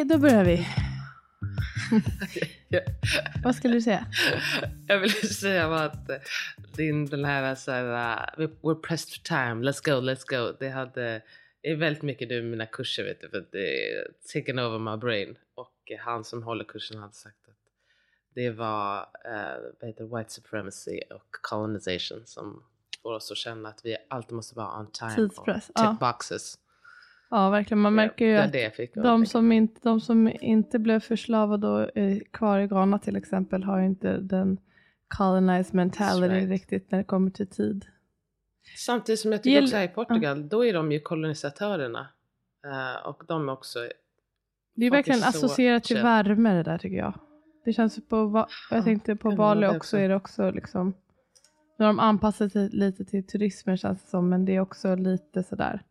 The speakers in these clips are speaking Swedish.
Okej, då börjar vi. Vad skulle du säga? Jag vill säga att din den här så här, uh, we're pressed for time, let's go, let's go. Det hade är väldigt mycket med mina kurser vet du, för det är taken over my brain. Och han som håller kursen hade sagt att det var uh, vad heter white supremacy och colonization som får oss att känna att vi alltid måste vara on time Tidspress, och tick boxes. Ja, verkligen. Man märker ju att de som, inte, de som inte blev förslavade och är kvar i Ghana till exempel har inte den colonized mentality right. riktigt när det kommer till tid. Samtidigt som jag tycker Gäll- också här i Portugal, då är de ju kolonisatörerna. Eh, och de är också Det är verkligen associerat till värme det där tycker jag. Det känns på, jag Ja, tänkte på Bali också. är det också liksom, nu har de anpassat sig lite till turismen känns det som, men det är också lite sådär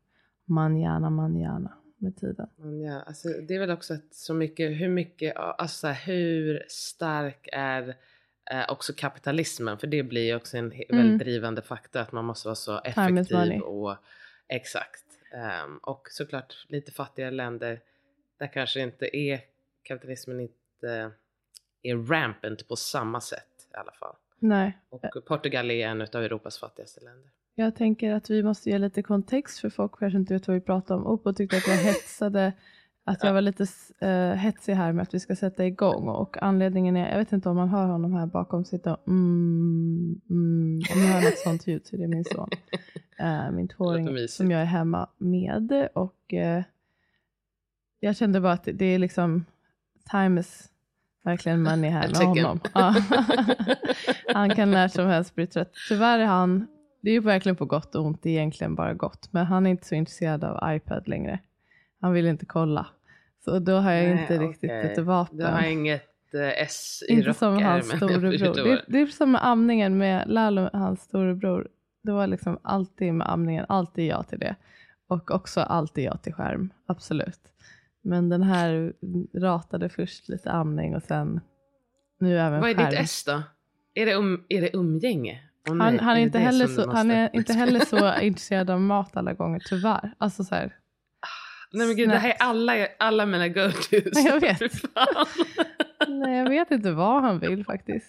manjana manjana med tiden. Men ja, alltså, det är väl också att så mycket, hur mycket, alltså hur stark är eh, också kapitalismen? För det blir ju också en Mm. väldigt drivande faktor att man måste vara så effektiv och exakt. Ehm, och såklart lite fattigare länder där kanske inte är kapitalismen inte är rampant på samma sätt i alla fall. Nej, Och Portugal är en av Europas fattigaste länder. Jag tänker att vi måste ge lite kontext för folk kanske inte vet vad vi pratar om. Oppo tyckte att jag hetsade, att jag var lite uh, hetsig här med att vi ska sätta igång och anledningen är, jag vet inte om man hör honom här bakom sitta och mm, mm, om ni hör något sånt ljud så är det min son. Eh, min tvååring som jag är hemma med och eh, jag kände bara att det är liksom time is verkligen money här med honom. Han kan när som helst bli trött. Tyvärr är han, det är ju verkligen på gott och ont, det är egentligen bara gott, men han är inte så intresserad av iPad längre. Han vill inte kolla. Så då har jag Nej, inte riktigt ett vapen. Du har inget eh, S i Inte som hans storebror. Det, det är som med amningen med Lalo, hans storebror. Det var liksom alltid med amningen, alltid ja till det. Och också alltid ja till skärm, absolut. Men den här ratade först lite amning och sen nu även Vad är skärm. ditt S då? Är det, um, är det umgänge? Nej, Han, han, är det inte heller så, han är inte heller så intresserad av mat alla gånger, tyvärr. Alltså så här, Nej men gud, det här är alla, alla mina go-tos. Jag vet. Nej jag vet inte vad han vill faktiskt.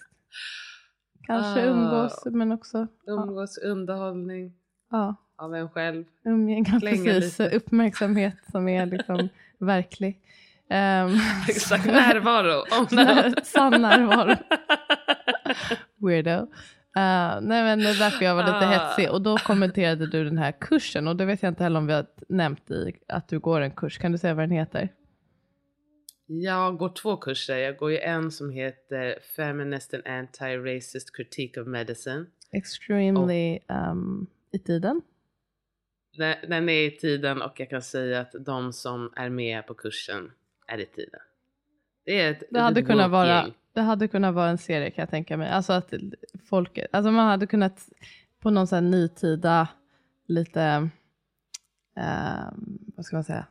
Kanske Ah. umgås, men också Umgås, underhållning ja, av en själv. umgänge, precis. lite. Uppmärksamhet som är liksom verklig. Um, Exakt, närvaro. Om närvaro. Sann närvaro. Weirdo. Uh, nej men det är därför jag var lite Ah. hetsig och då kommenterade du den här kursen och det vet jag inte heller om vi har nämnt i att du går en kurs. Kan du säga vad den heter? Jag går två kurser. Jag går ju en som heter Feminist and Anti-Racist Critique of Medicine. Extremely um, i tiden. Den, den är i tiden och jag kan säga att de som är med på kursen är i tiden. Det ett Det hade, kunnat vara, det hade kunnat vara en serie kan jag tänka mig. Alltså att folket, alltså man hade kunnat på någon sån här nitida, lite, ehm, vad ska man säga?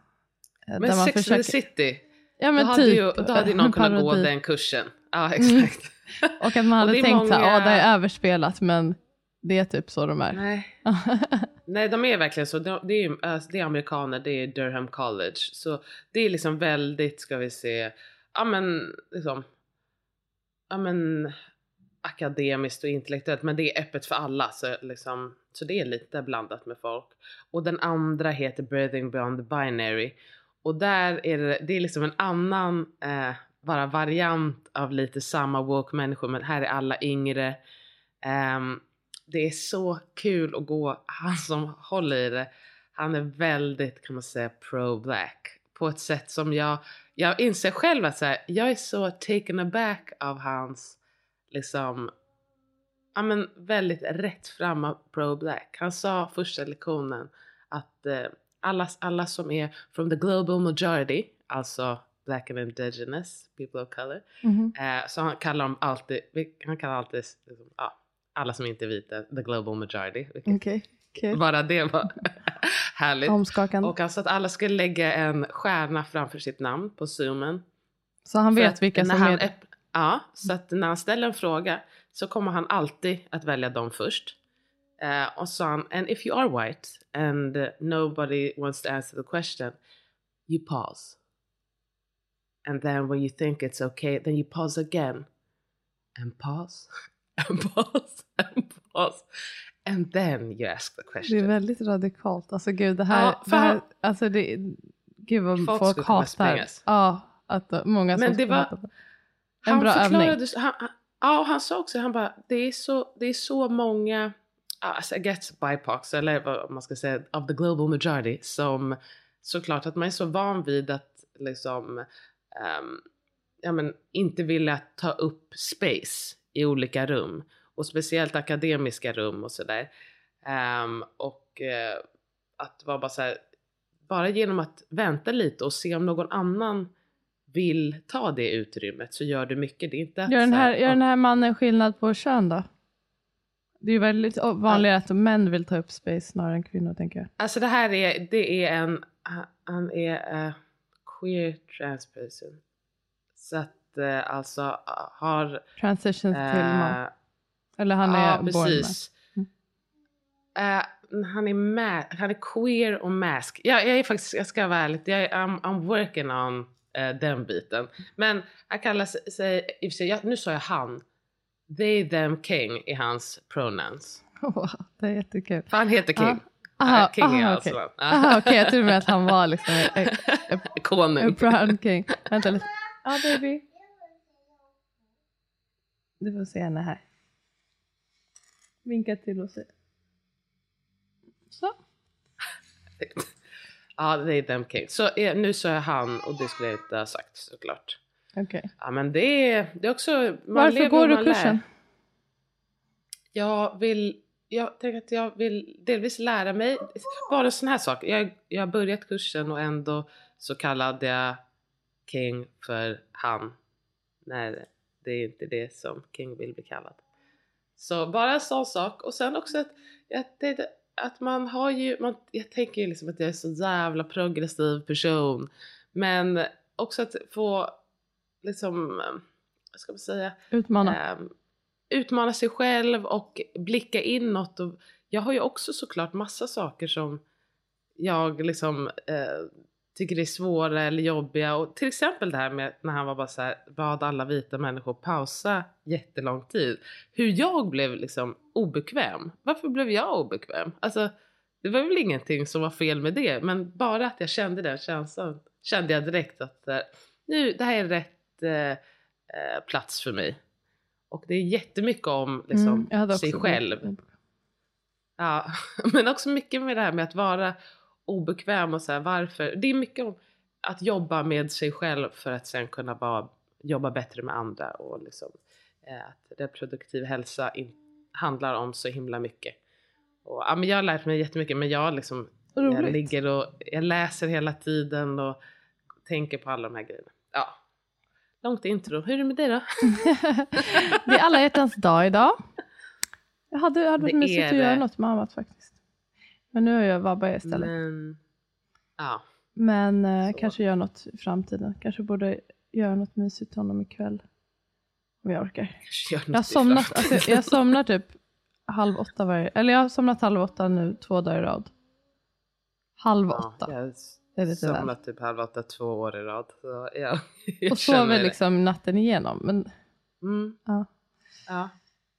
Eh, Men Sex and the City, ja, men då, typ, hade ju, då hade ju någon kunnat gå den kursen. Ja exakt. Och att man hade tänkt så här, många- ja det är överspelat men det är typ så de är. Nej. Nej, de är verkligen så. De, det, är, alltså, det är amerikaner, det är Durham College. Så det är liksom väldigt, ska vi se, ja men liksom, ja men akademiskt och intellektuellt men det är öppet för alla så liksom, så det är lite blandat med folk. Och den andra heter Breathing Beyond the Binary och där är det, det är liksom en annan eh, bara variant av lite samma woke människor men här är alla yngre. Um, det är så kul att gå, han som håller i det, han är väldigt kan man säga pro-black på ett sätt som jag, jag inser själv att så här, jag är så taken aback av hans liksom, ja men väldigt rättframma pro-black. Han sa första lektionen att eh, alla, alla som är from the global majority, alltså black and indigenous people of color, Mhm. eh, så han kallar dem alltid, han kallar alltid liksom, ja, alla som inte är vita, the global majority. vilket Okej, kul. Bara det var härligt. Omskakande. Och alltså att alla skulle lägga en stjärna framför sitt namn på zoomen. så han vet att vilka som han är det? Ja, så att när han ställer en fråga så kommer han alltid att välja dem först. Eh, och så sa han, and if you are white and uh, nobody wants to answer the question, you pause. And then when you think it's okay, then you pause again. And pause, and pause, and pause. And then you ask the Det är question. väldigt radikalt. Alltså gud, det här... Ja, det här alltså det, gud vad Folk folk, hatar. Ja, att många som Men det var-. En han bra förklarade, övning. Han, han, ja, han sa också, han bara, det är så, det är så många, alltså I guess BIPOX, eller vad man ska säga, of the global majority, som såklart att man är så van vid att liksom, ehm, ja men inte vilja ta upp space i olika rum. Och speciellt akademiska rum och sådär. Ehm, och eh, att vara bara så här, bara genom att vänta lite och se om någon annan vill ta det utrymmet så gör det mycket. Det är inte att Gör den, här, gör den här mannen skillnad på kön då? Det är ju väldigt vanligare att män vill ta upp space snarare än kvinnor tänker jag. Alltså det här är, det är en, han är uh, queer trans person. Så att uh, alltså uh, har... Transitions till man. Eller han är ja, born precis. Eh, han är ma- han är queer och mask. Ja, jag är faktiskt, jag ska vara ärlig, jag är, I'm, I'm working on eh, den biten. Men han kallar sig, sig i jag, nu sa jag han. They, them, king i hans pronouns. Wow, det är jättekul. För han heter King. Aha, Eh, king är aha, alltså. okej. Ja. Aha, okej, jag trodde att han var liksom en, en Konung. brown king. Vänta lite. Ja, baby. Du får se henne här. Vinka till och se. Så. Ja, det är them king. Så eh, nu sa jag han och det skulle jag inte ha sagt såklart. Okej. Ja men det är, det är också... Man Varför lever går du man lär. kursen? Jag vill, jag tänker att jag vill delvis lära mig, bara en sån här sak. Jag, jag har börjat kursen och ändå så kallade jag King för han. När det är inte det som King vill bli kallad. Så bara en sån sak. Och sen också att, jag tänkte att man har ju, man, jag tänker ju liksom att jag är så jävla progressiv person. Men också att få liksom, vad ska man säga, Utmana. Ehm, utmana sig själv och blicka inåt. Och jag har ju också såklart massa saker som jag liksom eh, tycker är svåra eller jobbiga. Och till exempel det här med när han var bara så här, bad alla vita människor pausa jättelång tid. Hur jag blev liksom obekväm. Varför blev jag obekväm? Alltså, det var väl ingenting som var fel med det, men bara att jag kände den känslan kände jag direkt att nu, det här är rätt eh, eh, plats för mig. Och det är jättemycket om liksom, Mm, sig själv. obekväm. Ja, men också mycket med det här med att vara obekväm och så här, varför. Det är mycket om att jobba med sig själv för att sen kunna bara jobba bättre med andra och liksom eh, att reproduktiv hälsa in, handlar om så himla mycket. Och, ja, men jag har lärt mig jättemycket men jag liksom jag ligger och jag läser hela tiden och tänker på alla de här grejerna. Ja. Långt intro. Hur är det med dig då? det är alla hjärtans dag idag. Jag hade, hade varit mysigt att göra något med annat faktiskt. Men nu har jag vabba istället. Men, ja. Men eh, kanske göra något i framtiden. Kanske borde göra något mysigt till honom ikväll. Om jag orkar. Kanske gör något Jag har somnat, alltså, jag somnar typ halv åtta varje, eller jag har somnat halv åtta nu två dagar i rad. Halv Ja, åtta. jag, Det är lite. Somnat typ halv åtta två år i rad. Så, ja, Och sover liksom natten igenom. Men Mm, ja. ja.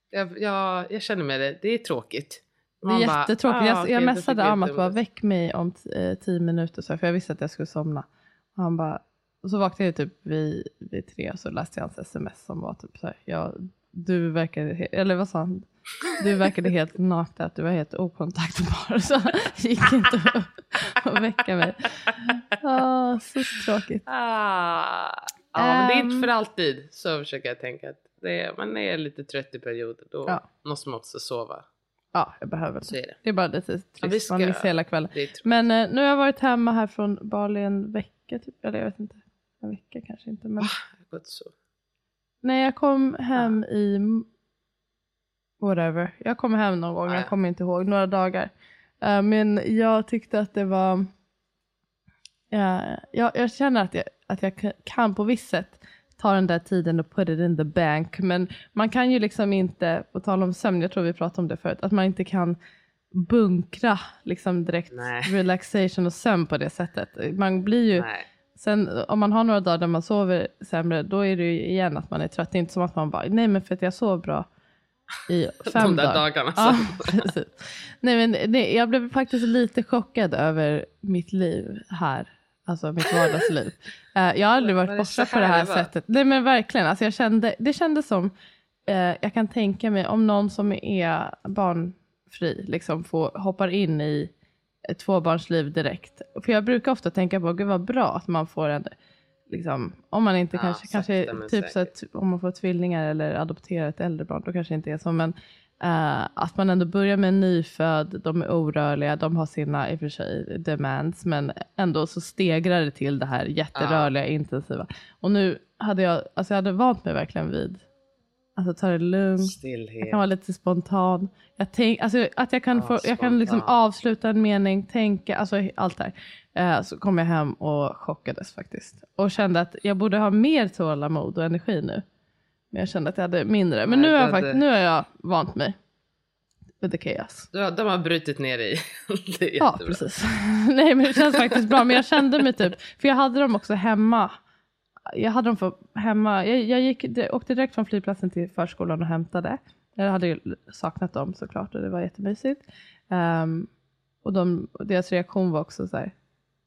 Jag, jag, jag känner med det. Det är tråkigt. Det är bara, jättetråkigt. ah, jag okej, jag messade fick jag Am inte att bara väck mig om eh, tio minuter. Så, för jag visste att jag skulle somna. Och han bara, och så vaknade jag typ vid, vid tre och så läste jag hans sms som var typ så här. Ja, du verkade, eller vad sa han? Du verkade helt naken, att du var helt okontaktbar. Så han gick inte att, att väcka mig. Ah, så tråkigt. Ah, ja, men det är inte för alltid. Så försöker jag tänka. Att det är, man är lite trött i perioder. Då Ja. måste man också sova. Ja, jag behöver det. är det. Det är bara lite Ja, vi trist. Man ska- missar hela kvällen. Men eh, nu har jag varit hemma här från Bali en vecka, typ. eller jag vet inte. En vecka kanske inte. Men... Har gått så. Nej, jag kom hem i... Whatever. Jag kom hem någon gång, Ah, jag ja. kommer inte ihåg. Några dagar. Eh, men jag tyckte att det var... Ja, jag, jag känner att jag, att jag kan- kan på visst sätt ta den där tiden och put it in the bank. Men man kan ju liksom inte, på tal om sömn, jag tror vi pratade om det förut, att man inte kan bunkra liksom direkt Nej. relaxation och sömn på det sättet. Man blir ju Nej. Sen om man har några dagar där man sover sämre, då är det ju igen att man är trött. Det är inte som att man bara, nej men för att jag sov bra i fem De där dagar. dagarna. Ja, precis. Nej men nej, jag blev faktiskt lite chockad över mitt liv här. Alltså mitt vardagsliv. Eh, jag har aldrig Var varit borta på det här sättet. Nej men verkligen, alltså jag kände, det kändes som, eh, jag kan tänka mig om någon som är barnfri liksom får, hoppar in i ett tvåbarnsliv direkt. För jag brukar ofta tänka på, gud vad bra att man får en, liksom, om man inte Ja, kanske, kanske typ så att om man får tvillingar eller adopterar ett äldre barn, då kanske det inte är så, men eh, att man ändå börjar med en nyfödd, de är orörliga, de har sina i och för sig demands, men ändå så stegrar det till det här jätterörliga, intensiva. Och nu hade jag, alltså jag hade vant mig verkligen vid, alltså ta det lugnt, Stillhet. jag kan vara lite spontan. Jag tänk, alltså, att jag kan, Ja, få, jag kan liksom avsluta en mening, tänka, alltså allt det här. Eh, så kom jag hem och chockades faktiskt. Och kände att jag borde ha mer tålamod och energi nu. Men jag kände att jag hade mindre. Men Nej, nu, har jag hade- fakt- nu har jag vant mig. With the chaos. Du har- De har brutit ner är Ja, precis. Nej, men det känns faktiskt bra. Men jag kände mig typ, för jag hade dem också hemma. Jag hade dem för, hemma. Jag, jag gick, åkte direkt från flygplatsen till förskolan och hämtade. Jag hade ju saknat dem såklart och det var jättemysigt. Ehm, och de, deras reaktion var också så här,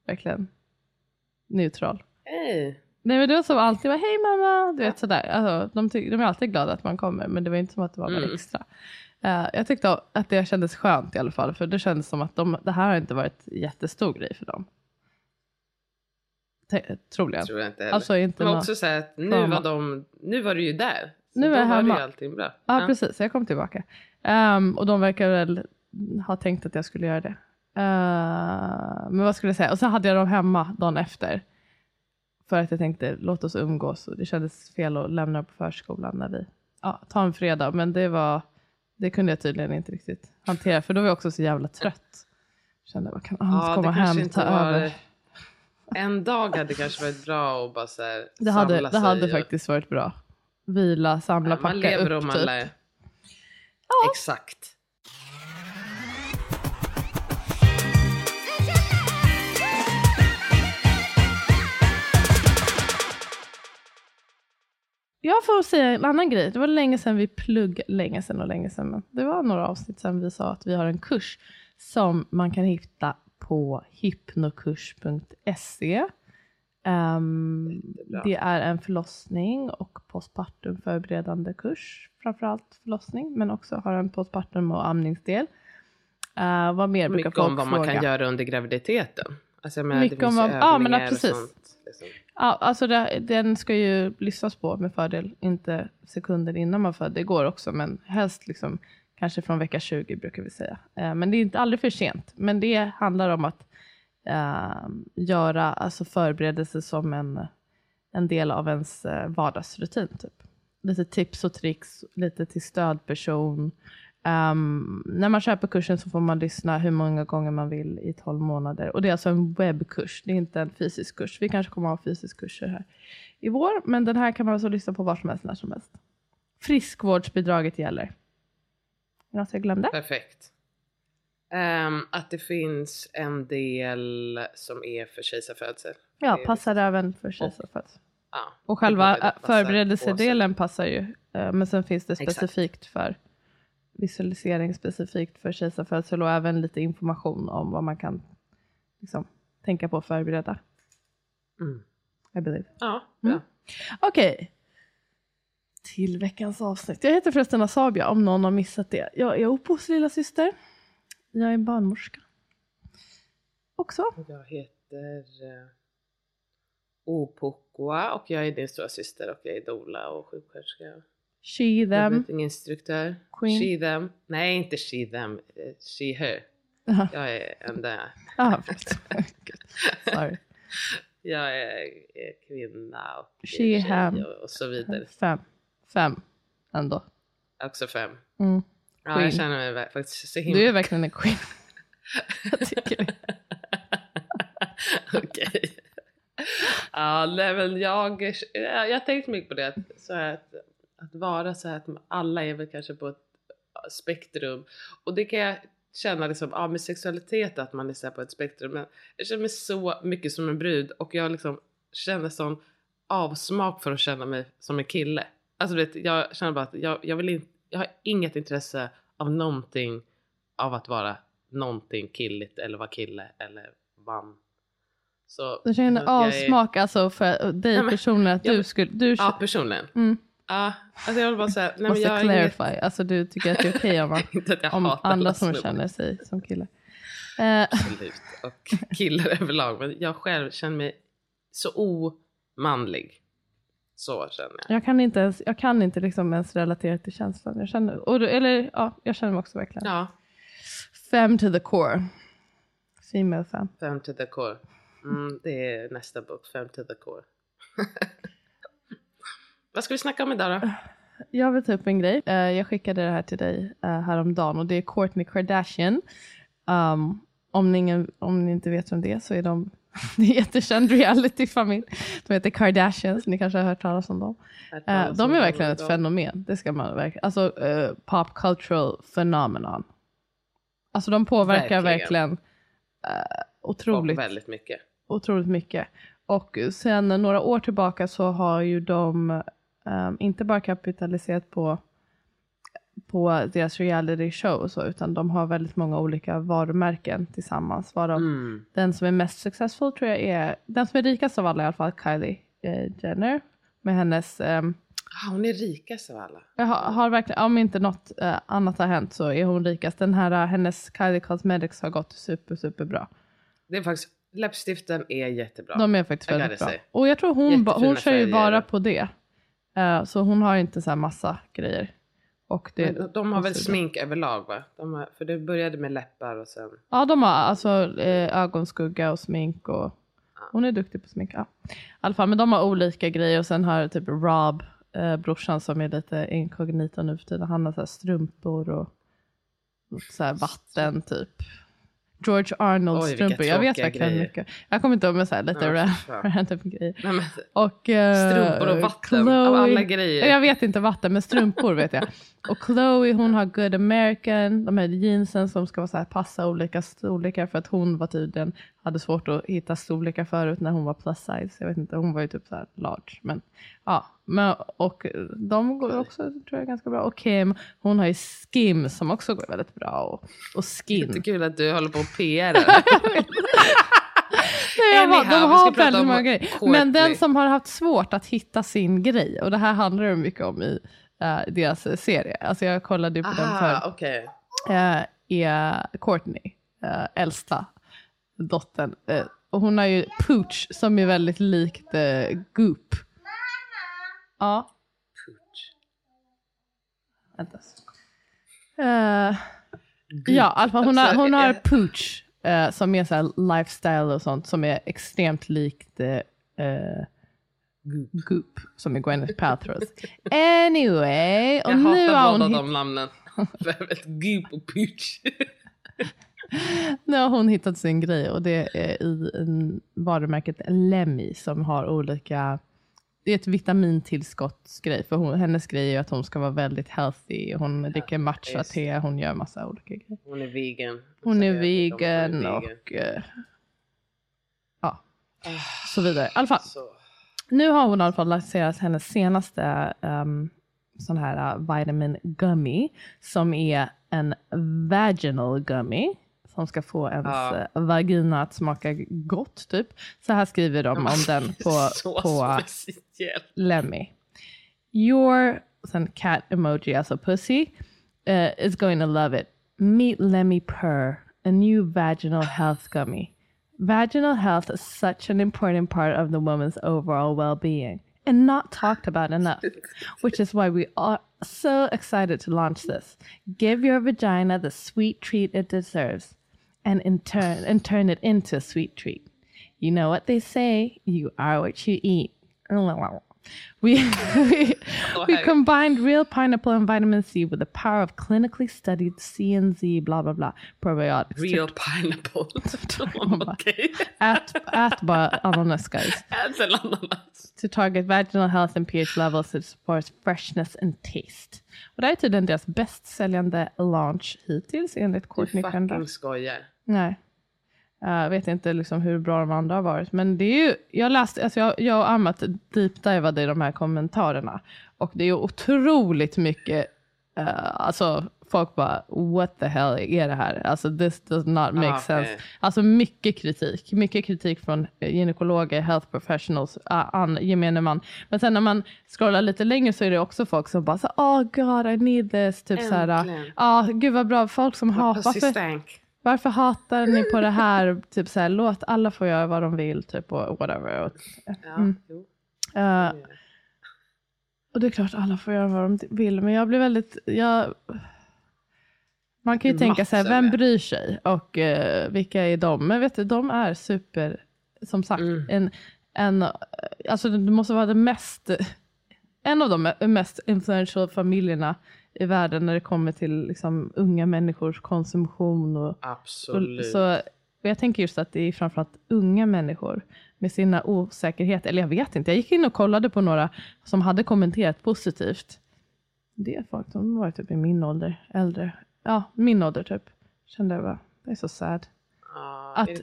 verkligen neutral. Hej. Nej men det var som alltid, var, hej mamma, du vet sådär. Alltså, de, ty- de är alltid glada att man kommer men det var inte som att det var något Mm. extra. Eh, jag tyckte att det kändes skönt i alla fall för det kändes som att de, det här har inte varit jättestor grej för dem. Te- troligen. Tror jag inte heller. Alltså inte Men också så här att nu var, de, nu var du ju där. Så Nu är jag var hemma. ju allting bra. Ja, precis. Jag kom tillbaka. Ehm, och de verkar väl ha tänkt att jag skulle göra det. Ehm, men vad skulle jag säga? Och så hade jag dem hemma dagen efter. För att jag tänkte, låt oss umgås. Och det kändes fel att lämna på förskolan när vi, ja, ta en fredag. Men det var, det kunde jag tydligen inte riktigt hantera. För då var jag också så jävla trött. Kände, vad kan Hans Ja, komma hem, inte ta var- över. En dag hade kanske varit bra att bara så här Det hade, samla det hade och- faktiskt varit bra. Vila, samla, Ja, packa man lever upp och man lär. Exakt. Jag får säga en annan grej. Det var länge sedan vi plugg, länge sedan och länge sedan, det var några avsnitt sedan vi sa att vi har en kurs som man kan hitta på hypnokurs.se. Ehm, Jättebra. det är en förlossning och postpartum förberedande kurs, framförallt förlossning, men också har en postpartum och amningsdel. Uh, vad mer brukar Mycket folk om vad fråga? man kan göra under graviditeten. Alltså, Mycket om vad- ja, men och precis liksom. Ja, alltså det, den ska ju lyssnas på med fördel, inte sekunder innan man föder. Det går också, men helst liksom, kanske från vecka 20 brukar vi säga. Eh, men det är inte aldrig för sent. Men det handlar om att äh, göra alltså förberedelser som en, en del av ens eh, vardagsrutin. Typ. Lite tips och tricks, lite till stödperson. Ehm, när man köper kursen så får man lyssna hur många gånger man vill i 12 månader. Och det är alltså en webbkurs, det är inte en fysisk kurs. Vi kanske kommer att ha fysisk kurser här i vår, men den här kan man alltså lyssna på var som helst, när som helst. Friskvårdsbidraget gäller. Är något jag glömde? Perfekt. Ehm, att det finns en del som är för kejsarfödsel. Ja, passar även för kejsarfödsel. Ja, Och det är själva passar förberedelsedelen passar ju. eh, Men sen finns det Exakt. specifikt för visualisering specifikt för kejsarfödsel och även lite information om vad man kan liksom, tänka på att förbereda. Mm. I believe. Ja, Mm. bra. Okej. Till veckans avsnitt. Jag heter förresten Asabia om någon har missat det. Jag är Opos lilla syster. Jag är barnmorska. Också. Jag heter uh, Opokwa och jag är din stora syster och jag är doula och sjuksköterska. She, them. instruktör. Queen. She them. Nej, inte she them. eh, She her. Jaha, Jag är enda. Aha, förlåt. Gud. Sorry. Jag är, kvinna och She, tjej hem. och, så vidare. Fem. Fem ändå. Också fem. Mm. Ja, jag känner mig faktiskt så himla... Du är verkligen en queen. jag tycker det. Okej. Ja, nej men jag, jag har tänkt mycket på det. Så att, att vara så här att alla är väl kanske på ett spektrum. Och det kan jag känna liksom, ja med sexualitet att man är så på ett spektrum. Men jag känner mig så mycket som en brud och jag liksom känner sån avsmak för att känna mig som en kille. Alltså vet, jag känner bara att jag, jag vill inte, jag har inget intresse av någonting av att vara någonting killigt eller vara kille eller man. Så, Du känner jag är- avsmak alltså för dig Nej, men- personligen att jag- du skulle... Du, Ja, personligen. mm, Ja, alltså jag vill bara säga, nej men måste jag har inget, clarify. Alltså du tycker att det är okej om, man, inte att jag om andra som känner sig som killar. Absolut. Och killar överlag. Men jag själv känner mig så omanlig. Så känner jag. jag kan inte ens, jag kan inte liksom ens relatera till känslan. Jag känner, och, då- eller ja, jag känner mig också verkligen. Ja, Fem to the core. Female fem. fem to the core. Mm, det är nästa bok, fem to the core. Vad ska vi snacka om idag då? Jag vill ta upp en grej. Eh, jag skickade det här till dig uh, häromdagen och det är Kourtney Kardashian. Um, om, ni ingen, om ni inte vet vem det är så är de en jättekänd realityfamilj. De heter Kardashians, ni kanske har hört talas om dem. Eh, de är verkligen ett fenomen. Det ska man verkligen. Alltså eh, pop cultural phenomenon. Alltså de påverkar Verkligen. verkligen, eh, otroligt, väldigt mycket. otroligt mycket. Och sen några år tillbaka så har ju de eh, inte bara kapitaliserat på på deras reality show och så, utan de har väldigt många olika varumärken tillsammans. Varav Mm. den som är mest successful tror jag är, den som är rikast av alla i alla fall, Kylie eh, Jenner. Med hennes ehm, Ah, hon är rikast av alla. jag har, har verkligen, om inte något eh, annat har hänt så är hon rikast. Den här, eh, hennes Kylie Cosmetics har gått super, super bra. Det är faktiskt, läppstiften är jättebra. De är faktiskt väldigt bra. Och jag tror hon, ba, hon Jättefina kör ju bara på det. Eh, så hon har inte så här massa grejer. Och det, Men de har väl smink överlag va? De har, för det började med läppar och sen... Ja, de har alltså eh, ögonskugga och smink och hon är duktig på smink. Ja. I alla fall, men de har olika grejer och sen har typ Rob, eh, brorsan som är lite inkognito nu för tiden, han har så här strumpor och, så vatten typ. George Arnold Oj, strumpor, jag vet verkligen grejer. mycket. Jag kommer inte ihåg med så här lite Ja, random grejer. Nej, men, Och, eh, strumpor och vatten av alla grejer. Jag vet inte vatten, men strumpor vet jag. Och Chloe hon har Good American, de här jeansen som ska vara så här, passa olika storlekar för att hon var tydligen, hade svårt att hitta storlekar förut när hon var plus size. Jag vet inte, hon var ju typ så här large. Men, ja, men, och de går också tror jag ganska bra. Och Kim, hon har ju Skim som också går väldigt bra. Och, och Skin. Jättekul att du håller på och PR. Nej, jag bara, Anyhow, de har väldigt många grejer. Courtney. Men den som har haft svårt att hitta sin grej, och det här handlar det mycket om i eh, deras eh, serie. Alltså jag kollade ju på den Aha, för okej. uh, är Courtney, uh, äldsta dottern. Eh, och hon har ju Pooch som är väldigt likt uh, Goop. Ja, Pooch. vänta. Eh, Ja, fall, hon, har, Alltså, hon har eh, Pooch eh, som är så här lifestyle och sånt som är extremt likt eh, eh, Goop som är Gwyneth Paltrows. Anyway, och Jag nu har hatar båda de namnen. Goop och Pooch. Nu har hon hittat sin grej och det är i varumärket Lemmy som har olika det är ett vitamintillskottsgrej. För hon, hennes grej är att hon ska vara väldigt healthy. Hon dricker matcha-te, hon gör massa olika grejer. Hon är vegan. Hon är vegan är och eh, ja, så vidare. I alla fall, Så. nu har hon i alla fall lanserat hennes senaste um, sån här uh, vitamin gummy som är en vaginal gummy som ska få ens Ja. eh, vagina att smaka gott typ. Så här skriver de om den på, på speciellt. Lemmy. Your sen cat emoji, alltså pussy, uh, is going to love it. Meet Lemmy Purr, a new vaginal health gummy. Vaginal health is such an important part of the woman's overall well being and not talked about enough, which is why we are so excited to launch this. Give your vagina the sweet treat it deserves and in turn and turn it into a sweet treat. You know what they say, you are what you eat. We, we, we combined real pineapple and vitamin C with the power of clinically studied C and Z blah blah blah probiotics. Real pineapple. Okej. Ät, ät bara ananas guys. Ät ananas. To target vaginal health and pH levels that supports freshness and taste. Och det här är tydligen deras bäst säljande launch hittills enligt Du Courtney Kendall. fucking skojar. Nej. Jag vet inte liksom hur bra de andra har varit. Men det är ju, jag läste, alltså jag, jag och Amat deepdivade i de här kommentarerna. Och det är ju otroligt mycket, uh, alltså folk bara what the hell är det här? Alltså this does not make Ah, sense. Alltså mycket kritik. Mycket kritik från gynekologer, health professionals, uh, an, gemene man. Men sen när man scrollar lite längre så är det också folk som bara så, oh god I need this. Typ så här, Äntligen. ja gud vad bra. Folk som varför, stank. Varför hatar ni på det här? typ så här, låt alla få göra vad de vill, typ och whatever. Mm. jo. eh, och det är klart alla får göra vad de vill, men jag blir väldigt, jag, man kan ju tänka sig, Massor vem bryr sig? Och eh, vilka är de? Men vet du, de är super, som sagt, Mm. en, en, alltså det måste vara det mest, en av de mest influential familjerna i världen när det kommer till liksom, unga människors konsumtion och Absolut. och, så, och jag tänker just att det är framförallt unga människor med sina osäkerheter. Eller jag vet inte, jag gick in och kollade på några som hade kommenterat positivt. Det är folk, de var typ i min ålder, äldre. Ja, min ålder typ. Kände jag bara, det är så sad. Ja, Att- det-.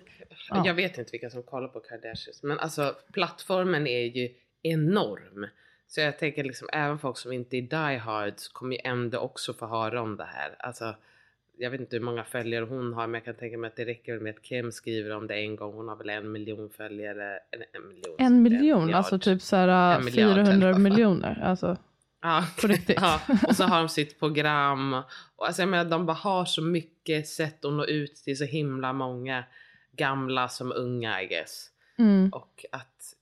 Jag vet inte vilka som kollar på Kardashians. Men alltså plattformen är ju enorm. Så jag tänker liksom även folk som inte är die hards kommer ju ändå också få höra om det här. Alltså jag vet inte hur många följare hon har men jag kan tänka mig att det räcker med att Kim skriver om det en gång. Hon har väl en miljon följare. En, en miljon. En miljon, miljard. alltså typ så här En miljard, eller 400 vad fan. miljoner. Alltså, Ja, På riktigt. ja. Och så har de sitt program. Och alltså jag menar, de bara har så mycket sätt att nå ut till så himla många gamla som unga I guess. mm. Och att,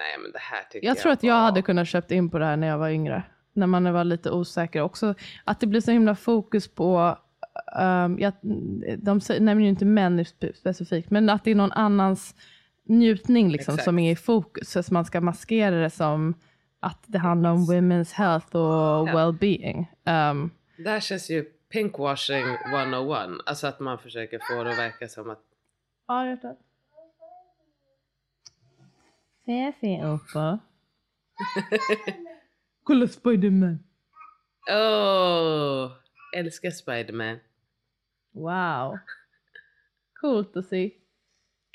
nej men det här tycker Jag jag tror att jag var- hade kunnat köpt in på det här när jag var yngre. När man var lite osäker. Också att det blir så himla fokus på, um, jag, de nämner ju inte män spe- specifikt, men att det är någon annans njutning liksom, Exakt. som är i fokus. Så man ska maskera det som att det handlar om women's health och well-being. Um, Det här känns ju pinkwashing 101. Alltså att man försöker få det att verka som att ja. Fifi uppe. Kolla Spiderman. Åh, älskar Spiderman. Wow. Coolt att se.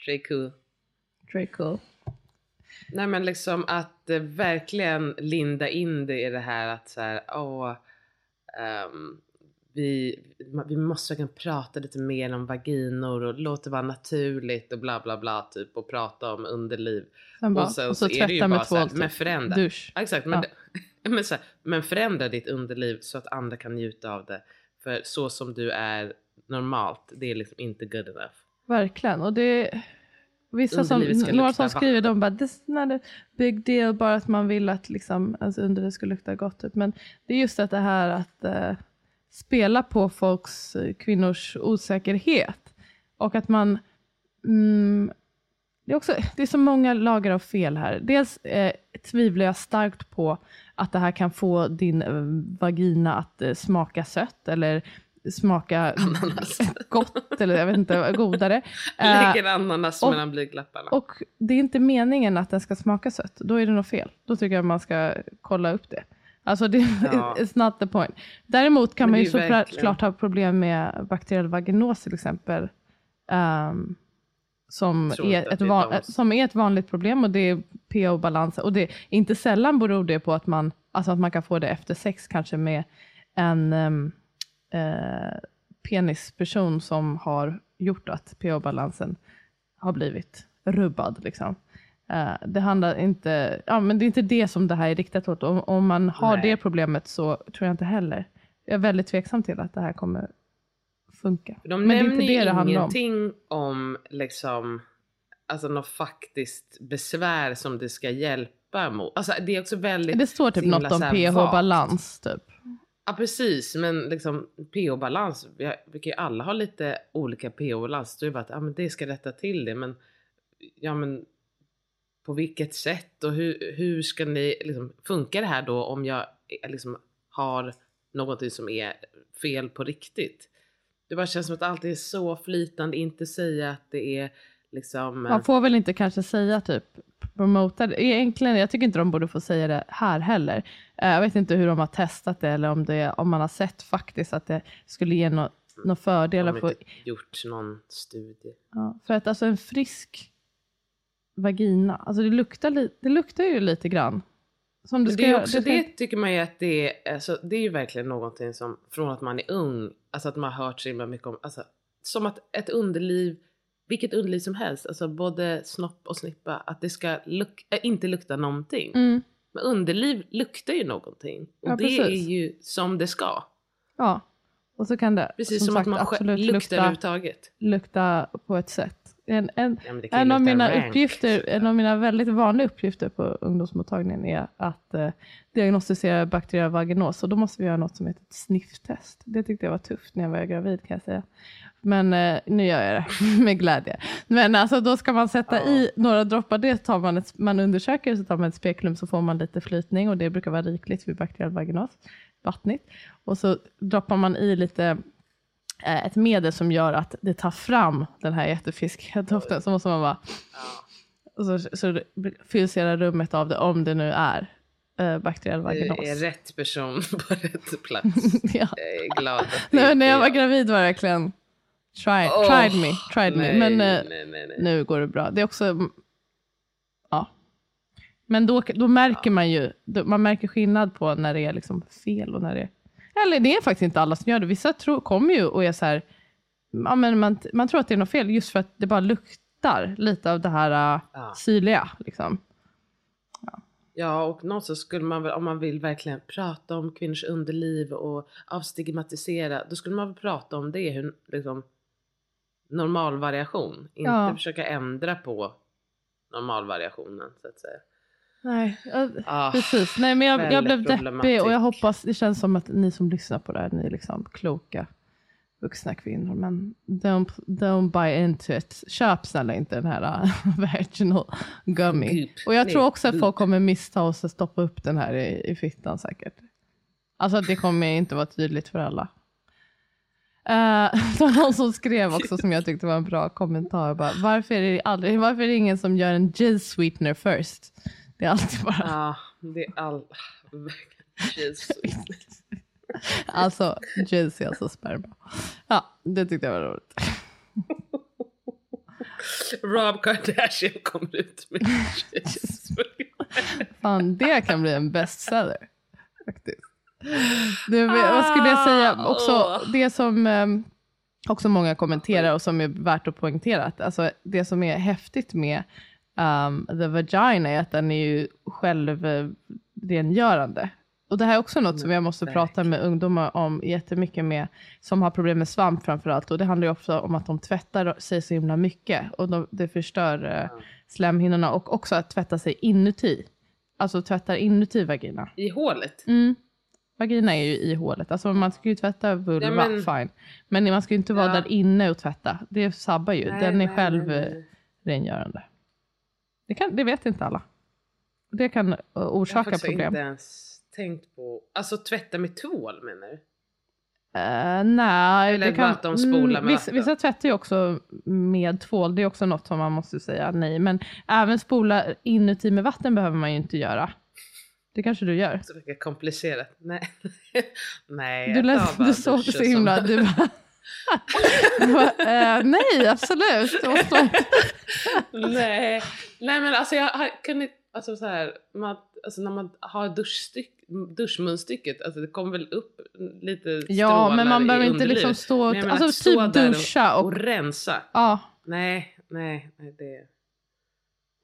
Très cool. Very cool. Nej men liksom att eh, verkligen linda in det i det här att så här, åh, ehm, vi, vi måste verkligen prata lite mer om vaginor och låt det vara naturligt och bla bla bla typ och prata om underliv. Bara, och sen och så, så är det ju bara så här, men typ. förändra. Dusch. Ja, exakt, men, Ja. men, så här, men förändra ditt underliv så att andra kan njuta av det. För så som du är normalt, det är liksom inte good enough. Verkligen. Och det Vissa som, några som skriver, de bara, this is not a big deal, bara att man vill att liksom, alltså underlivet ska lukta gott. Typ. Men det är just att det här att eh, spela på folks, eh, kvinnors osäkerhet. Och att man, mm, det, är också, det är så många lager av fel här. Dels eh, tvivlar jag starkt på att det här kan få din eh, vagina att eh, smaka sött eller smaka Ananas. gott eller jag vet inte, godare. Eh, Lägger ananas och- mellan blygdläpparna. och det är inte meningen att den ska smaka sött. Då är det något fel. Då tycker jag man ska kolla upp det. Alltså det Ja. it's not the point. Däremot kan man ju verkligen- såklart ha problem med bakteriell vaginos till exempel. ehm, som, är ett van, som är ett vanligt problem och det är pH-balans. Och det, inte sällan beror det på att man, alltså att man kan få det efter sex kanske med en um, eh, penisperson som har gjort att pH-balansen har blivit rubbad. Liksom. Eh, det handlar inte, ja men det är inte det som det här är riktat åt. Om, om man har Nej. det problemet så tror jag inte heller. Jag är väldigt tveksam till att det här kommer funka. De men det är nämner inte det det handlar om. ingenting om, liksom, alltså något faktiskt besvär som det ska hjälpa mot. Alltså det är också väldigt... Det står typ något om pH-balans typ. Ja precis, men liksom pH-balans, vi, har- vi kan ju alla ha lite olika pH-balans. Det är bara att ja, men det ska rätta till det, men ja men på vilket sätt och hur, hur ska ni, liksom, funkar det här då om jag eh, liksom har någonting som är fel på riktigt? Det bara känns som att allt är så flytande, inte säga att det är liksom... Man får väl inte kanske säga typ promota det. Egentligen, jag tycker inte de borde få säga det här heller. Eh, Jag vet inte hur de har testat det eller om, det, om man har sett faktiskt att det skulle ge några nå har fördelar. de För, inte gjort någon studie. ja, för att alltså en frisk vagina, alltså det luktar, li, det luktar ju lite grann. Som det Men ska det, är också, det tycker man ju att det är, alltså, det är ju verkligen någonting som från att man är ung, alltså att man har hört så himla mycket om, alltså, som att ett underliv, vilket underliv som helst, alltså både snopp och snippa, att det ska luk, äh, inte lukta någonting. Mm, Men underliv luktar ju någonting och Ja, det precis. är ju som det ska. ja, och så kan det Precis som, sagt att man absolut luktar lukta, lukta på ett sätt. En, en, Ja, En av, mina rank. uppgifter, en av mina väldigt vanliga uppgifter på ungdomsmottagningen är att eh, diagnostisera bakteriell vaginos. Och då måste vi göra något som heter ett snifftest. Det tyckte jag var tufft när jag var gravid kan jag säga. Men eh, nu gör jag det med glädje. Men alltså då ska man sätta Ja. i några droppar. Det tar man, ett, man undersöker så tar man ett spekulum så får man lite flytning och det brukar vara rikligt vid bakteriell vaginos. Vattnigt. Och så droppar man i lite ett medel som gör att det tar fram den här jättefiskiga doften. Så måste man bara Ja. och så, så fylls hela rummet av det om det nu är eh, bakteriell vaginos. Det är rätt person på rätt plats. ja. Jag är glad att det Nej, när jag var gravid var det verkligen try, Åh, tried me, tried nej, me. Men eh, nej, nej, nu går det bra. Det är också, ja. Men då, då märker man ju, man märker skillnad på när det är liksom fel och när det är, eller det är faktiskt inte alla som gör det. Vissa tror, kommer ju och är så här, ja, men man, man tror att det är något fel just för att det bara luktar lite av det här uh, Ja. syrliga. Liksom. Ja, och någonstans skulle man väl, om man vill verkligen prata om kvinnors underliv och avstigmatisera, då skulle man väl prata om det, hur, liksom, normalvariation. Inte Ja. försöka ändra på normalvariationen, så att säga. Nej, Ah, precis. Nej, men jag, jag blev deppig och jag hoppas, det känns som att ni som lyssnar på det här, ni är liksom kloka vuxna kvinnor. Men don't, don't buy into it. Köp snälla inte den här uh, vaginal gummy. Goop. Och jag tror också att folk kommer missta oss och stoppa upp den här i, i fittan säkert. Alltså det kommer inte vara tydligt för alla. Eh, det var någon som skrev också som jag tyckte var en bra kommentar. Bara, varför, är det aldrig, varför är det ingen som gör en jizz sweetener first? Det är alltid bara, Ja, det är all... Jesus. alltså är alltså sperma. Ja, det tyckte jag var roligt. Rob Kardashian kommer ut med Jesus. Fan, det kan bli en bestseller. Faktiskt. Du, vad skulle jag säga? Också Ah, det som ehm, också många kommenterar och som är värt att poängtera. Att, alltså, det som är häftigt med um, the vagina är att den är ju självrengörande. Och det här är också något som jag måste prata med ungdomar om jättemycket med, som har problem med svamp framförallt. Och det handlar ju ofta om att de tvättar sig så himla mycket. Och de, det förstör eh, slemhinnorna och också att tvätta sig inuti. Alltså tvättar inuti vagina. I hålet? Mm. Vagina är ju i hålet. Alltså man ska ju tvätta vulva, Ja, men- fine. Men man ska ju inte vara Ja. där inne och tvätta. Det sabbar ju. Nej, Den är nej, själv nej, eh, nej. rengörande. Det, kan, det vet inte alla. Det kan eh, Jag har orsaka problem. inte ens tänkt på... Alltså tvätta med tvål menar du? Uh, nej, Eller det kan, vattenskola med vissa, vissa tvättar ju också med tvål, det är också något som man måste säga nej. Men även spola inuti med vatten behöver man ju inte göra. Det kanske du gör. Så mycket komplicerat. Nej. Nej, Du, jag bara du såg duschen så himla... som- du bara, eh, nej, absolut. Det Nej. Nej men alltså jag har- kan inte, alltså så här, man, alltså när man har duschstyck, duschmunstycket, alltså det kommer väl upp lite Ja, strålar men man behöver inte liksom stå... Men jag menar Alltså stå typ där och- duscha och... Och rensa. Ja, Nej, nej, nej det...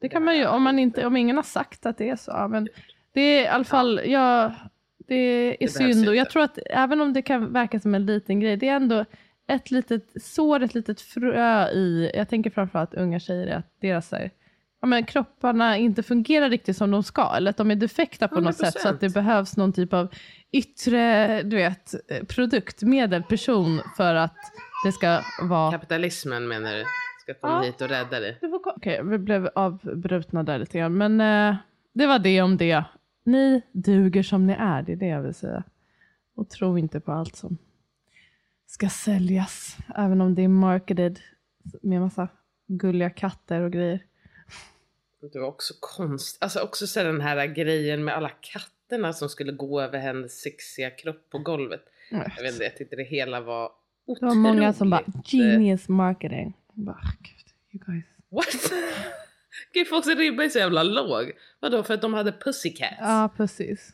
det kan man ju om, man inte, om ingen har sagt att det är så. ja, Men det är i alla fall, ja, det är behövs synd. Och jag tror att även om det kan verka som en liten grej, det är ändå ett litet sår, ett litet frö i, jag tänker framförallt unga tjejer, är att deras här, ja, men kropparna inte fungerar riktigt som de ska, eller att de är defekta på något sätt, så att det 100%. behövs någon typ av yttre, du vet, eh, produktmedel, person, för att det ska vara Kapitalismen menar du? Ska komma Ja. hit och rädda dig? Okej, vi blev avbrutna där lite grann. Men eh, det var det om det. Ni duger som ni är, det är det jag vill säga. Och tro inte på allt som ska säljas. Även om det är marketed med massa gulliga katter och grejer. Det var också konst, alltså också så den här grejen med alla katterna som skulle gå över hennes sexiga kropp på golvet. Jag vet inte, jag tyckte det hela var Det otroligt. var många som bara, eh, genius marketing. Jag Bara, Gud, you guys. What? Gud, folks ribba är så jävla låg. Vadå, för att de hade pussycats? Ja, precis.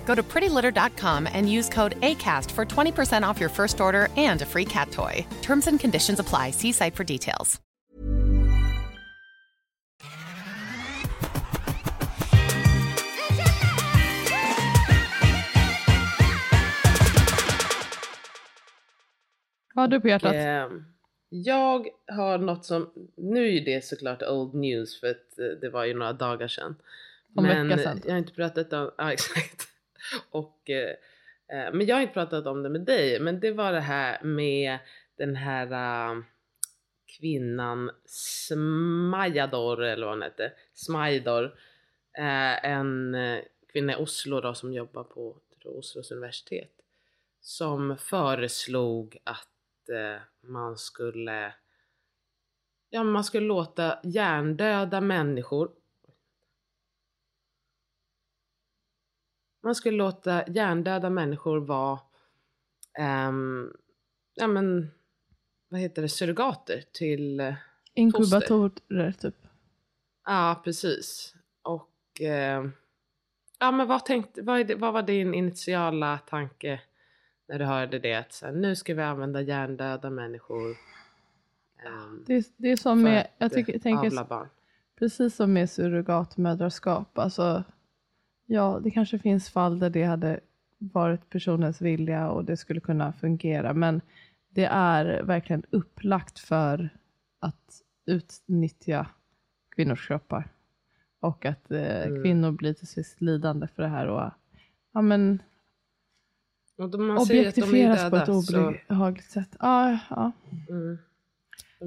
Go to prettylitter.com and use code ACAST for 20% off your first order and a free cat toy. Terms and conditions apply. See site for details. Vad har du på hjärtat? Ehm, jag har något som, nu är det såklart old news för att eh, det var ju några dagar sedan. Om men vecka sedan. jag har inte pratat om, ja exakt. Och, eh, eh, men jag har inte pratat om det med dig, men det var det här med den här eh, kvinnan Smajador eller vad hon hette, Smajdor. Eh, en eh, kvinna i Oslo då som jobbar på tror, Oslos universitet. Som föreslog att eh, man skulle Ja, man skulle låta hjärndöda människor Man skulle låta hjärndöda människor vara ehm, ja men vad heter det, surrogater till eh, Inkubatorer, typ. Ja, precis. Och eh, ja, men vad, tänkte, vad, det, vad var din initiala tanke när du hörde det? Att så här, nu ska vi använda hjärndöda människor. ehm, Det det är som med, jag tycker, eh, tänker avla barn. precis som med surrogatmödraskap. Alltså, ja, det kanske finns fall där det hade varit personens vilja och det skulle kunna fungera. Men det är verkligen upplagt för att utnyttja kvinnors kroppar. Och att eh, Mm. kvinnor blir till sist lidande för det här. Och, ja, men, Och man de är objektifieras på döda, ett så, obehagligt sätt. Ja, ja. mm,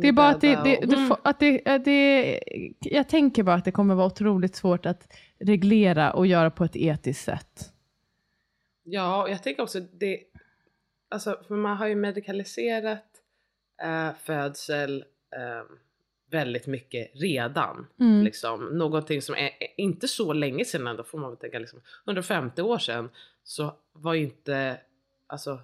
Det är bara att det, det, det, Mm. att det, att det, jag tänker bara att det kommer vara otroligt svårt att reglera och göra på ett etiskt sätt. Ja, och jag tänker också det, alltså för man har ju medikaliserat eh, födsel eh, väldigt mycket redan. Mm. Liksom, någonting som är, är inte så länge sedan, då får man väl tänka liksom 150 år sedan så var ju inte, alltså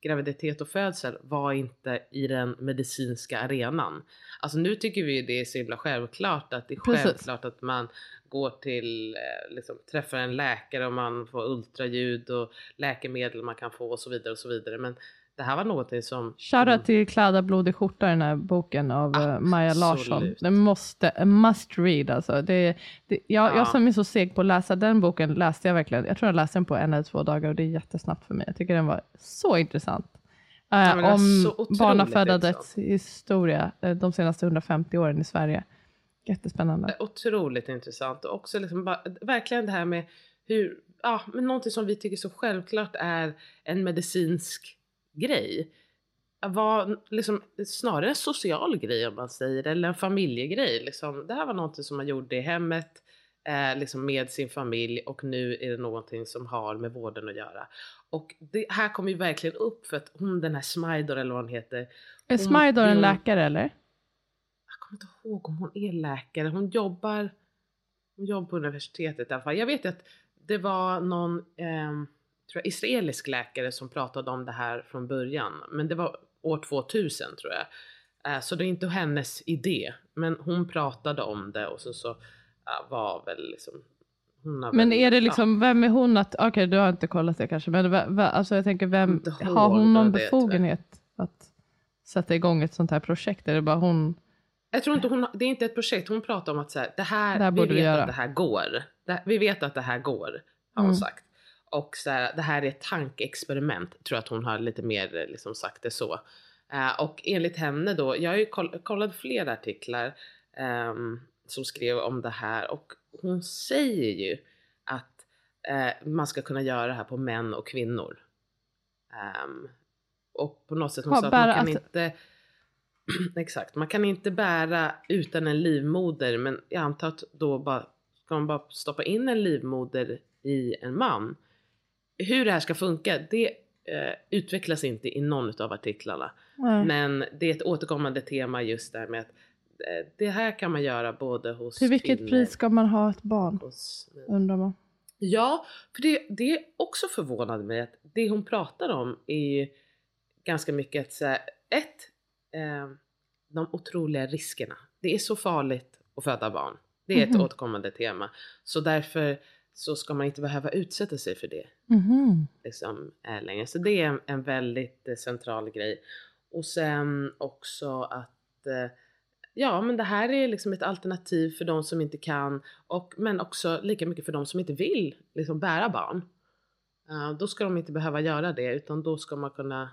graviditet och födsel var inte i den medicinska arenan. Alltså nu tycker vi det är så himla självklart att det är Precis. självklart att man går till, eh, liksom, träffar en läkare och man får ultraljud och läkemedel man kan få och så vidare och så vidare. Men det här var någonting som... Shoutout till Kläda blodig skjorta, den här boken av eh, Maja Larsson. Absolut. Den måste, a must read alltså. Det, det, jag, Ja. jag som är så seg på att läsa den boken läste jag verkligen, jag tror jag läste den på en eller två dagar och det är jättesnabbt för mig. Jag tycker den var så intressant. Eh, det var om barnafödandets historia eh, de senaste 150 åren i Sverige. Jättespännande. Otroligt intressant och också liksom bara, verkligen det här med hur, ja men någonting som vi tycker så självklart är en medicinsk grej. Var liksom snarare en social grej om man säger eller en familjegrej. Liksom. Det här var någonting som man gjorde i hemmet eh, liksom med sin familj och nu är det någonting som har med vården att göra. Och det här kommer ju verkligen upp för att hon den här Smidor eller vad hon heter. Är hon- Smidor en hon- läkare eller? jag kommer inte ihåg om hon är läkare. Hon jobbar, hon jobbar på universitetet i alla fall. Jag vet att det var någon ehm, tror jag, israelisk läkare som pratade om det här från början. Men det var år 2000 tror jag. Eh, så det är inte hennes idé. Men hon pratade om det och så, så var väl liksom Men är det liksom, vem är hon att, okej du har inte kollat det kanske, men va, va, alltså jag tänker vem, har hon någon befogenhet att sätta igång ett sånt här projekt? Är det bara hon? Jag tror inte hon, det är inte ett projekt, hon pratar om att så här, det här, Det här vi borde vi vet göra. att det här går. Det, vi vet att det här går, har hon Mm. sagt. Och så här, det här är ett tankeexperiment, tror jag att hon har lite mer eh, liksom sagt det så. Eh, och enligt henne då, jag har ju koll, kollat flera artiklar ehm, som skrev om det här och hon säger ju att eh, man ska kunna göra det här på män och kvinnor. Ehm, och på något sätt, hon Ja, sa att man kan inte Exakt, man kan inte bära utan en livmoder men jag antar att då bara ska man bara stoppa in en livmoder i en man. Hur det här ska funka det eh, utvecklas inte i någon av artiklarna. Nej. Men det är ett återkommande tema just där med att eh, det här kan man göra både hos Till vilket kvinnor pris ska man ha ett barn? hos. Undrar man. Ja, för det, det är också förvånande mig att det hon pratar om är ju ganska mycket att här, ett, eh, de otroliga riskerna. Det är så farligt att föda barn. Det är ett återkommande tema. Så därför så ska man inte behöva utsätta sig för det Mhm. liksom, eh, längre. Så det är en, väldigt eh, central grej. Och sen också att eh, ja, men det här är liksom ett alternativ för de som inte kan och men också lika mycket för de som inte vill liksom bära barn. Eh, då ska de inte behöva göra det utan då ska man kunna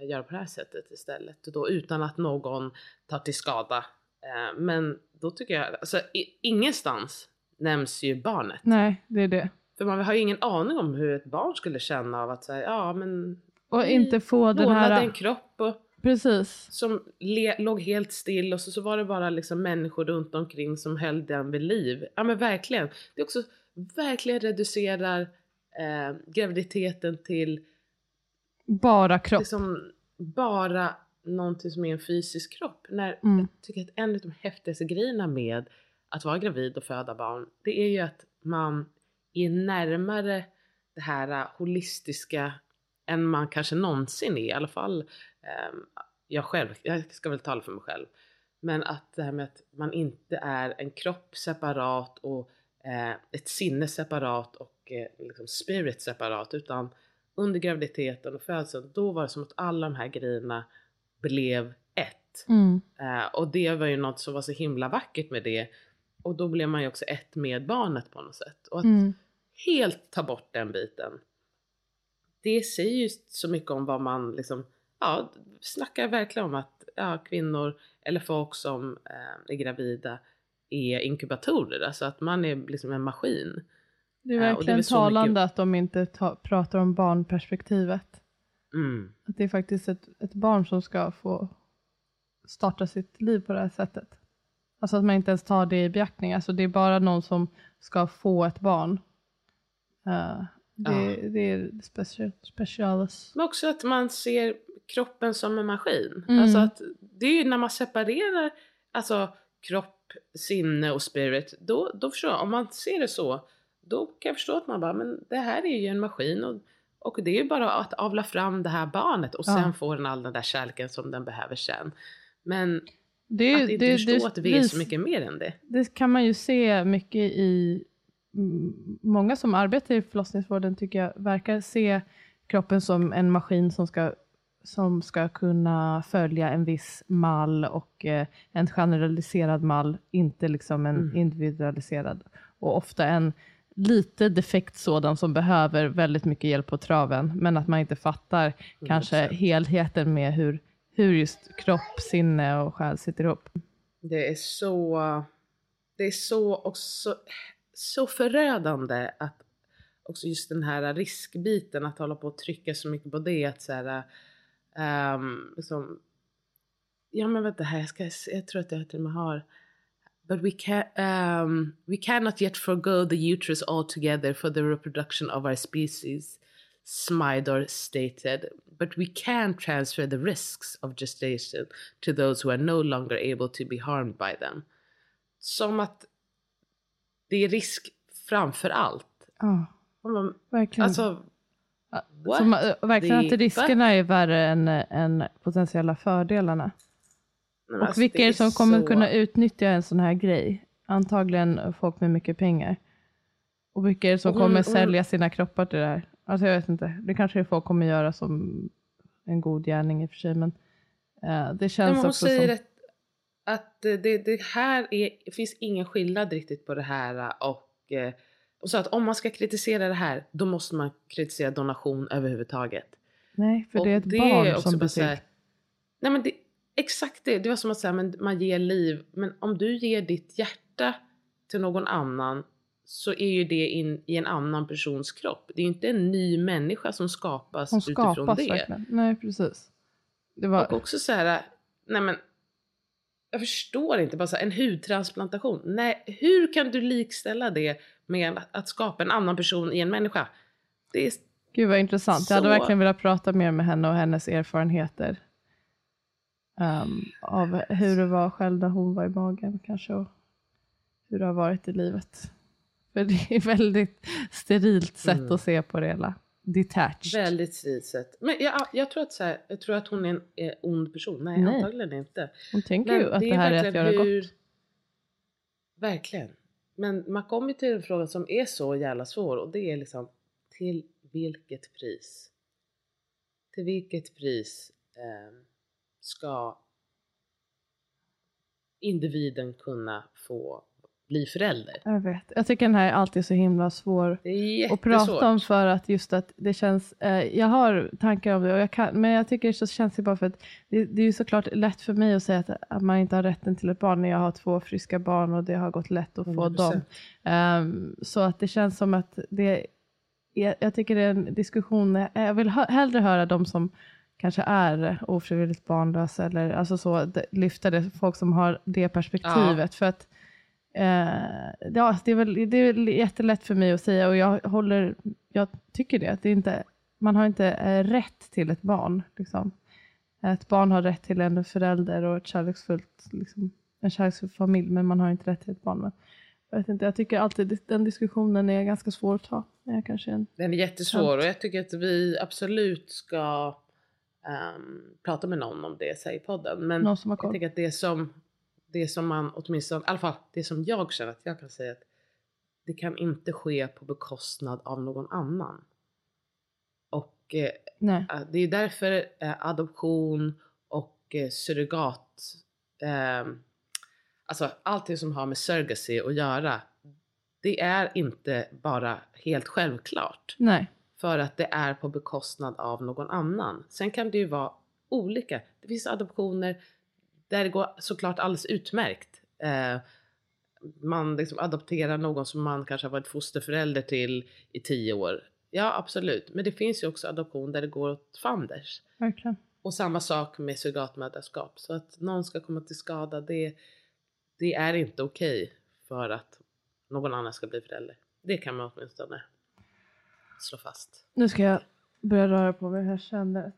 göra på det här sättet istället. Då utan att någon tar till skada. Eh, men då tycker jag, alltså i, ingenstans nämns ju barnet. Nej, det är det. För man har ju ingen aning om hur ett barn skulle känna av att säga ja men Och inte få den här... en kropp och, Precis. som le, låg helt still och så, så var det bara liksom människor runt omkring som höll den vid liv. Ja men verkligen. Det är också verkligen reducerar eh, graviditeten till Bara kropp. liksom bara någonting som är en fysisk kropp. När Mm. jag tycker att en av de häftigaste grejerna med att vara gravid och föda barn, det är ju att man är närmare det här äh, holistiska än man kanske någonsin är. I alla fall ehm, jag själv, jag ska väl tala för mig själv. Men att det här med att man inte är en kropp separat och eh, ett sinne separat och eh, liksom spirit separat utan under graviditeten och födseln då var det som att alla de här grejerna blev ett. Mm. Eh, och det var ju något som var så himla vackert med det. Och då blev man ju också ett med barnet på något sätt. Och att Mm. helt ta bort den biten. Det säger ju så mycket om vad man liksom, ja, snackar verkligen om att ja, kvinnor eller folk som eh, är gravida är inkubatorer. Alltså att man är liksom en maskin. Det är Ja, och det är verkligen talande mycket- att de inte ta, pratar om barnperspektivet. Mm. Att det är faktiskt ett, ett barn som ska få starta sitt liv på det här sättet. Alltså att man inte ens tar det i beaktning. Alltså det är bara någon som ska få ett barn. Eh, det, det är special, specialis. Men också att man ser kroppen som en maskin. Mm. Alltså att det är ju när man separerar alltså kropp, sinne och spirit. Då, då förstår jag, om man ser det så. Då kan jag förstå att man bara, men det här är ju en maskin. Och, och det är ju bara att avla fram det här barnet och Ja. sen får den all den där kärleken som den behöver sen. Men Det, är- att inte det, förstå det, att vi är så mycket mer än det. det kan man ju se mycket i mm, många som arbetar i förlossningsvården tycker jag verkar se kroppen som en maskin som ska, som ska kunna följa en viss mall och eh, en generaliserad mall, inte liksom en Mm. individualiserad. Och ofta en lite defekt sådan som behöver väldigt mycket hjälp på traven, men att man inte fattar kanske 100%. helheten med hur, hur just kropp, sinne och själ sitter ihop. Det är så, det är så också så förödande att också just den här riskbiten att hålla på och trycka så mycket på det att så här, um, som, ja men vänta här, jag, ska, jag tror att jag till och med har But we, can, um, ehm, we cannot yet forgo the uterus altogether for the reproduction of our species, Smidor stated. But we can transfer the risks of gestation to those who are no longer able to be harmed by them. Som att det är risk framför allt. Ja, man- verkligen. Alltså, what? Som, äh, verkligen att riskerna är värre än, än potentiella fördelarna. Men Och alltså, vilka är det som kommer så- kunna utnyttja en sån här grej? Antagligen folk med mycket pengar. Och vilka är det som hon- kommer hon- sälja sina kroppar till det här? Alltså jag vet inte. Det kanske folk kommer göra som en god gärning i och för sig. Men eh, det känns men hon också säger som... att, att det, det här är, det finns ingen skillnad riktigt på det här och, eh, och så att om man ska kritisera det här då måste man kritisera donation överhuvudtaget. Nej, för och det är ett det barn också som till. Nej men det, exakt det, det var som att säga men man ger liv men om du ger ditt hjärta till någon annan så är ju det in i en annan persons kropp. Det är ju inte en ny människa som skapas Hon utifrån skapas det. verkligen. Nej, precis. Det var... Och också så här, nej men jag förstår inte, bara så här, en hudtransplantation. Nej, hur kan du likställa det med att skapa en annan person i en människa? Det är, Gud vad intressant. Jag hade Så- verkligen velat prata mer med henne och hennes erfarenheter. ehm, av hur det var själv när hon var i magen kanske. Och hur det har varit i livet. För det är väldigt sterilt sätt Mm. att se på det hela. Detached. väldigt stridigt sätt. Men jag, jag, tror att så här, jag tror att hon är en eh, ond person. Nej, Nej. antagligen inte. Hon tänker Men ju att det, här är att göra hur- gott. Verkligen. Men man kommer till en fråga som är så jävla svår och det är liksom till vilket pris? Till vilket pris eh, ska individen kunna få bli förälder? Jag vet. Jag tycker den här är alltid så himla svår. Det och prata om för att just att det känns, eh, jag har tankar om det och jag kan, men jag tycker så känns det bara för att det, det är ju såklart lätt för mig att säga att, att man inte har rätten till ett barn när jag har två friska barn och det har gått lätt att få 100%. dem. Ehm, så att det känns som att det, jag, jag tycker det är en diskussion, jag vill hö, hellre höra de som kanske är ofrivilligt barnlösa eller alltså så, det- lyfta det, folk som har det perspektivet. För att ja, det, är väl, det är jättelätt för mig att säga och jag, håller, jag tycker det. Att det inte, man har inte eh, rätt till ett barn. Liksom. Ett barn har rätt till en förälder och ett kärleksfullt, liksom, en kärleksfull familj, men man har inte rätt till ett barn. Men, jag, vet inte, jag tycker alltid den diskussionen är ganska svår att ta. Jag kanske är en, Den är jättesvår och jag tycker att vi absolut ska ehm, prata med någon om det i podden. Men någon som har jag koll. tycker att det som, det som man åtminstone, i alla fall det som jag känner att jag kan säga att det kan inte ske på bekostnad av någon annan. Och eh, Nej. Eh, Det är därför eh, adoption och surrogat, eh, alltså allting som har med surrogacy att göra, det är inte bara helt självklart. Nej. För att det är på bekostnad av någon annan. Sen kan det ju vara olika. Det finns adoptioner där det går såklart alldeles utmärkt. Eh, man liksom adopterar någon som man kanske har varit fosterförälder till i tio år. Ja absolut, men det finns ju också adoption där det går åt fanders. Verkligen. Och samma sak med surrogatmödraskap. Så att någon ska komma till skada, det, det är inte okej för att någon annan ska bli förälder. Det kan man åtminstone slå fast. Nu ska jag börja röra på mig. Jag känner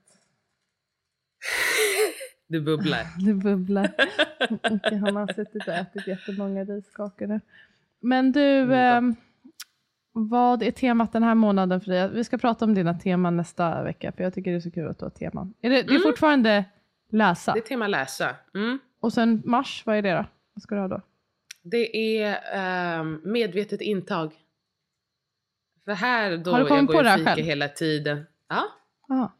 Det bubblar. det bubblar. Och han har suttit och ätit jättemånga riskakor nu. Men du, Mm, ehm, vad är temat den här månaden för dig? Vi ska prata om dina teman nästa vecka, för jag tycker det är så kul att du har teman. Är det, det är Mm. fortfarande läsa? Det är tema läsa. Mm. Och sen mars, vad är det då? Vad ska du ha då? Det är ehm, medvetet intag. För här då Har du kommit jag på går det och här själv? hela tiden. Ja. Aha.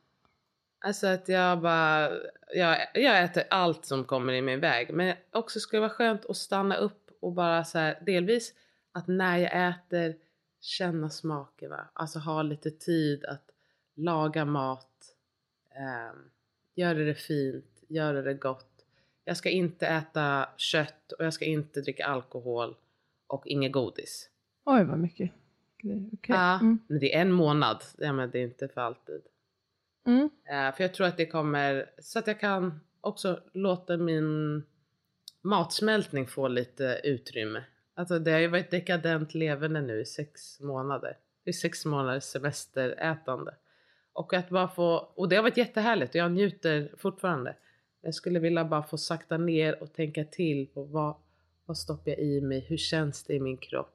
Alltså att jag bara, jag, jag äter allt som kommer i min väg. Men också ska det vara skönt att stanna upp och bara så här, delvis att när jag äter känna smakerna. Alltså ha lite tid att laga mat, eh, göra det fint, göra det gott. Jag ska inte äta kött och jag ska inte dricka alkohol och inget godis. Oj, vad mycket. Okej. Ja, Mm. men det är en månad, ja, men det är inte för alltid. Mm. Eh, för jag tror att det kommer, så att jag kan också låta min matsmältning få lite utrymme. Alltså det har ju varit dekadent levande nu i sex månader. Det är sex månaders semesterätande. Och att bara få, och det har varit jättehärligt och jag njuter fortfarande. Jag skulle vilja bara få sakta ner och tänka till på vad, vad stoppar jag i mig, hur känns det i min kropp?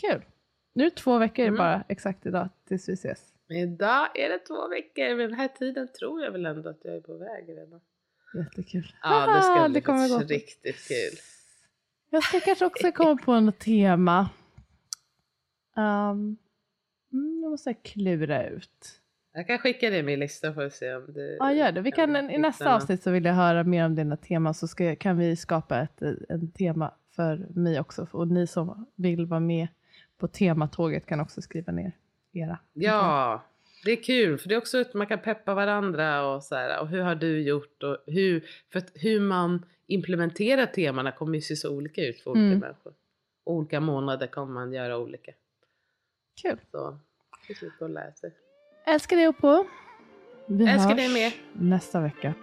Kul. Nu är det två veckor Mm. bara exakt idag tills vi ses. Idag är det två veckor, men den här tiden tror jag väl ändå att jag är på väg redan. Jättekul. Ja, det ska Haha, bli kommer faktiskt gå. riktigt kul. Jag ska kanske också komma på något tema. Um, jag måste klura ut. Jag kan skicka det min lista för att se om det... Ja, gör det. Vi kan, I nästa avsnitt så vill jag höra mer om dina teman så ska, kan vi skapa ett en tema för mig också. Och ni som vill vara med på tematåget kan också skriva ner era. Ja, det är kul för det är också att man kan peppa varandra och så här. Och hur har du gjort? Och hur, för att hur man implementerar temana kommer ju se så olika ut för olika Mm. människor. Olika månader kommer man göra olika. Kul. Så det är att lära sig. Älskar dig på. Vi Älskar hörs dig med. nästa vecka.